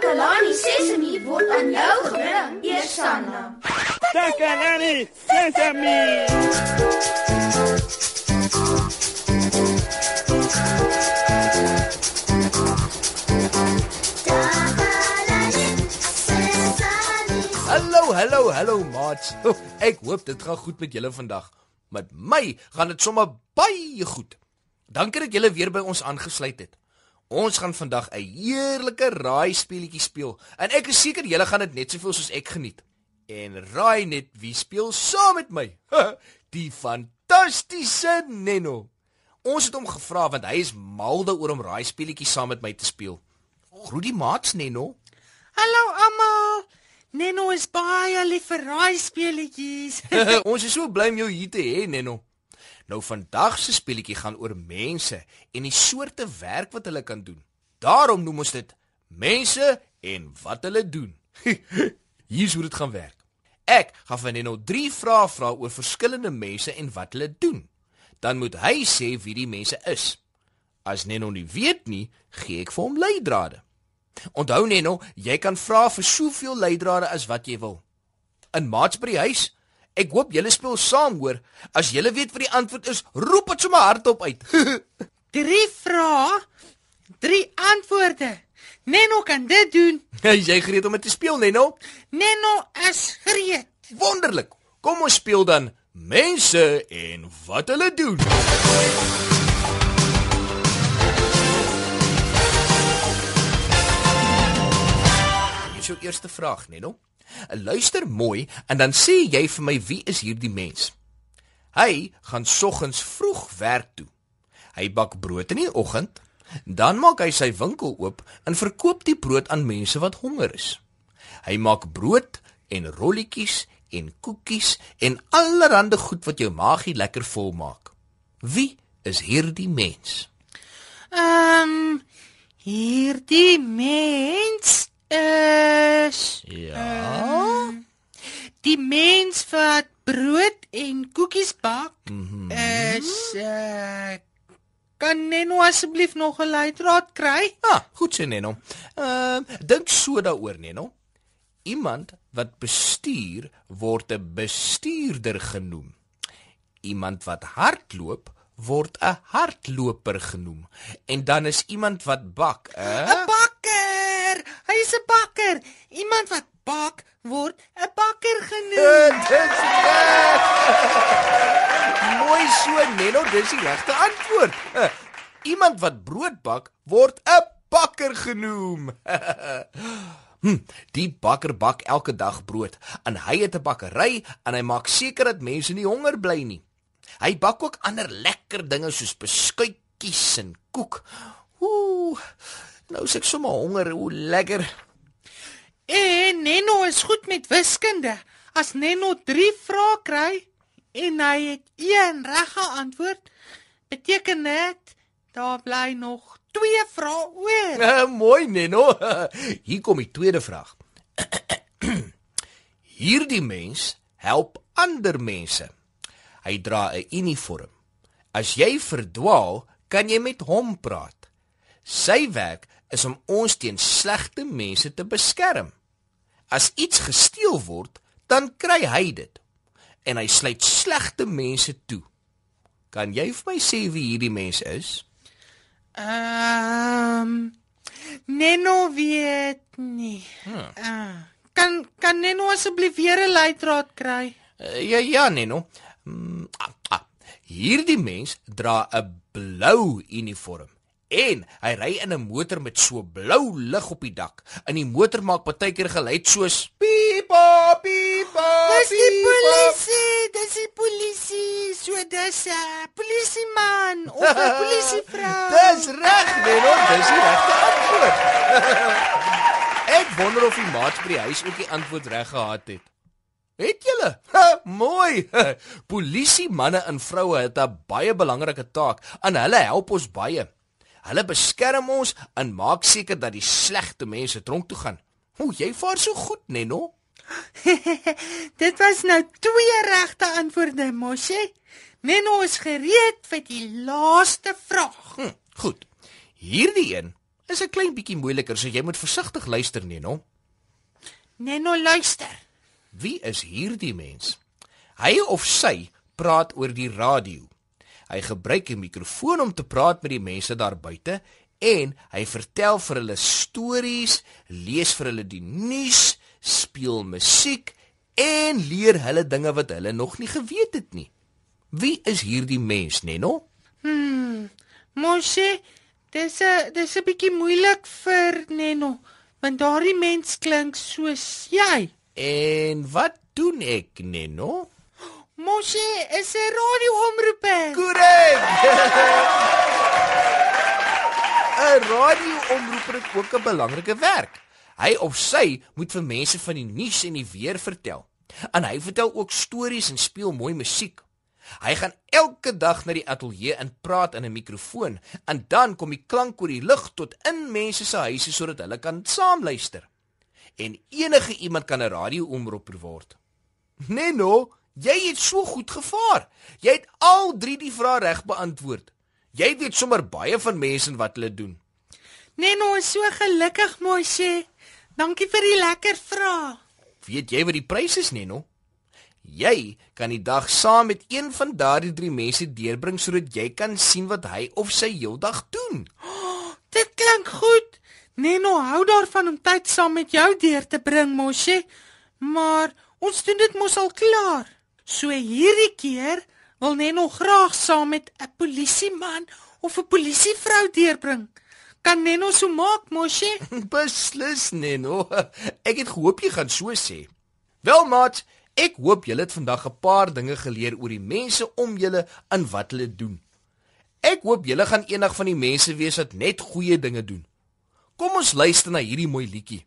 Takalani Sesemi word aan jou gebring, Eersanna. Takalani Sesemi. Hallo, hallo, hallo maats. Ek hoop dit gaan goed met julle vandag. Met my gaan dit sommer baie goed. Dankie dat julle weer by ons aangesluit het. Ons gaan vandag 'n heerlike raai speletjie speel en ek is seker julle gaan dit net soveel soos ek geniet. En raai net wie speel saam met my? Die fantastiese Neno. Ons het hom gevra want hy is mal daaroor om raai speletjies saam met my te speel. Groet die maats Neno. Hallo almal. Neno is baie lief vir raai speletjies. ons is so bly om jou hier te hê Neno. Nou vandag se speletjie gaan oor mense en die soorte werk wat hulle kan doen. Daarom noem ons dit mense en wat hulle doen. Hier's hoe dit gaan werk. Ek gaan van Neno 3 vrae vra oor verskillende mense en wat hulle doen. Dan moet hy sê wie die mense is. As Neno nie weet nie, gee ek vir hom leidrade. Onthou Neno, jy kan vra vir soveel leidrade as wat jy wil. In maats by die huis Ek hoop julle speel saam hoor. As julle weet wat die antwoord is, roep dit sommer hardop uit. drie vrae, drie antwoorde. Neno kan dit doen. Is jy gereed om dit te speel, Neno? Neno is gereed. Wonderlik. Kom ons speel dan mense en wat hulle doen. Hier is jou eerste vraag, Neno. Luister mooi en dan sê jy vir my wie is hierdie mens? Hy gaan soggens vroeg werk toe. Hy bak brood in die oggend, dan maak hy sy winkel oop en verkoop die brood aan mense wat honger is. Hy maak brood en rolletjies en koekies en allerlei goed wat jou maagie lekker vol maak. Wie is hierdie mens? Ehm um, hierdie mens is Ja. Wat brood en koekies bak mm -hmm. is uh, kan Neno asseblief nog 'n leidraad kry? Ah, goed sê Neno. Ehm uh, dink so daaroor Neno. Iemand wat bestuur word 'n bestuurder genoem. Iemand wat hardloop word 'n hardloper genoem. En dan is iemand wat bak, 'n bakker. Hy is 'n bakker. Iemand wat bak word 'n bakker genoem. Dit is reg. Mooi so, Neno, dis die regte antwoord. Iemand wat brood bak word 'n bakker genoem. Hm, die bakker bak elke dag brood en hy het 'n bakkery en hy maak seker dat mense nie honger bly nie. Hy bak ook ander lekker dinge soos beskuitjies en koek. Ooh, nou is ek sommer honger, hoe lekker. En Neno is goed met wiskunde. As Neno 3 vrae kry en hy het een reg geantwoord, beteken dit daar bly nog 2 vrae oor. Uh, mooi, Neno. Hier kom die tweede vraag. Hierdie mens help ander mense. Hy dra 'n uniform. As jy verdwaal, kan jy met hom praat. Sy werk is om ons teen slegte mense te beskerm. As iets gesteel word, dan kry hy dit. En hy sluit slegte mense toe. Kan jy vir my sê wie hierdie mens is? Ehm um, Neno weet nie. Hmm. Uh, kan kan Neno asseblief weer 'n leidraad kry? Uh, ja ja Neno. Mm, ah, ah. Hierdie mens dra 'n blou uniform en hy ry in 'n motor met so blou lig op die dak. In die motor maak partykeer geluid soos pipa pipa. Dis die polisie, dis die polisie. So dis 'n uh, polisieman of 'n polisievrou. dis reg, Neno, dis die regte antwoord. Ek wonder of die maats by die huis ook die antwoord reg gehad het. Het julle? Mooi. Polisie manne en vroue het 'n baie belangrike taak en hulle help ons baie. Hulle beskerm ons en maak seker dat die slegte mense tronk toe gaan. O, jy vaar so goed, Neno. Dit was nou twee regte antwoorde, Moshi. Neno is gereed vir die laaste vraag. Hm, goed. Hierdie een is 'n klein bietjie moeiliker, so jy moet versigtig luister, Neno. Neno luister. Wie is hierdie mens? Hy of sy praat oor die radio. Hy gebruik 'n mikrofoon om te praat met die mense daar buite en hy vertel vir hulle stories, lees vir hulle die nuus, speel musiek en leer hulle dinge wat hulle nog nie geweet het nie. Wie is hierdie mens, Neno? Mosie, dis 'n dis 'n bietjie moeilik vir Neno, want daardie mens klink soos jy. En wat doen ek, Neno? Mosie is 'n radioomroeper. Korrek. 'n Radioomroeper het ook 'n belangrike werk. Hy of sy moet vir mense van die nuus en die weer vertel. En hy vertel ook stories en speel mooi musiek. Hy gaan elke dag na die ateljee en praat in 'n mikrofoon en dan kom die klank oor die lug tot in mense se huise sodat hulle kan saamluister. En enige iemand kan 'n radioomroeper word. Neno, jy het so goed gevaar. Jy het al 3 die vrae reg beantwoord. Jy weet sommer baie van mense en wat hulle doen. Neno is so gelukkig, Mosie. Dankie vir die lekker vrae. Weet jy wat die prys is, Neno? Jy kan die dag saam met een van daardie 3 mense deurbring sodat jy kan sien wat hy of sy heeldag doen. Dit klink goed. Neno hou daarvan om tyd saam met jou deur te bring, Mosie. Maar ons doen dit mos al klaar. So hierdie keer wil Neno graag saam met 'n polisieman of 'n polisievrou deurbring. Kan Neno so maak, Mosie? Beslis, Neno. Ek het gehoop jy gaan so sê. Wel, maat, ek hoop julle het vandag 'n paar dinge geleer oor die mense om julle en wat hulle doen. Ek hoop julle gaan eendag van die mense wees wat net goeie dinge doen. Kom ons luister na hierdie mooi liedjie.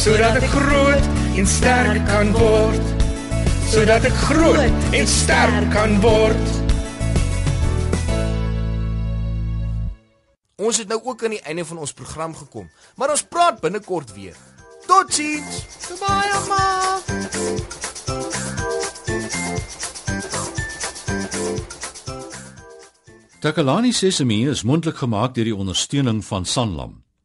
sodat ek groot en sterk kan word sodat ek groot en sterk kan word Ons het nou ook aan die einde van ons program gekom, maar ons praat binnekort weer. Totsiens. Goodbye, mamma. Takalani Sesemi is mondelik gemaak deur die ondersteuning van Sanlam.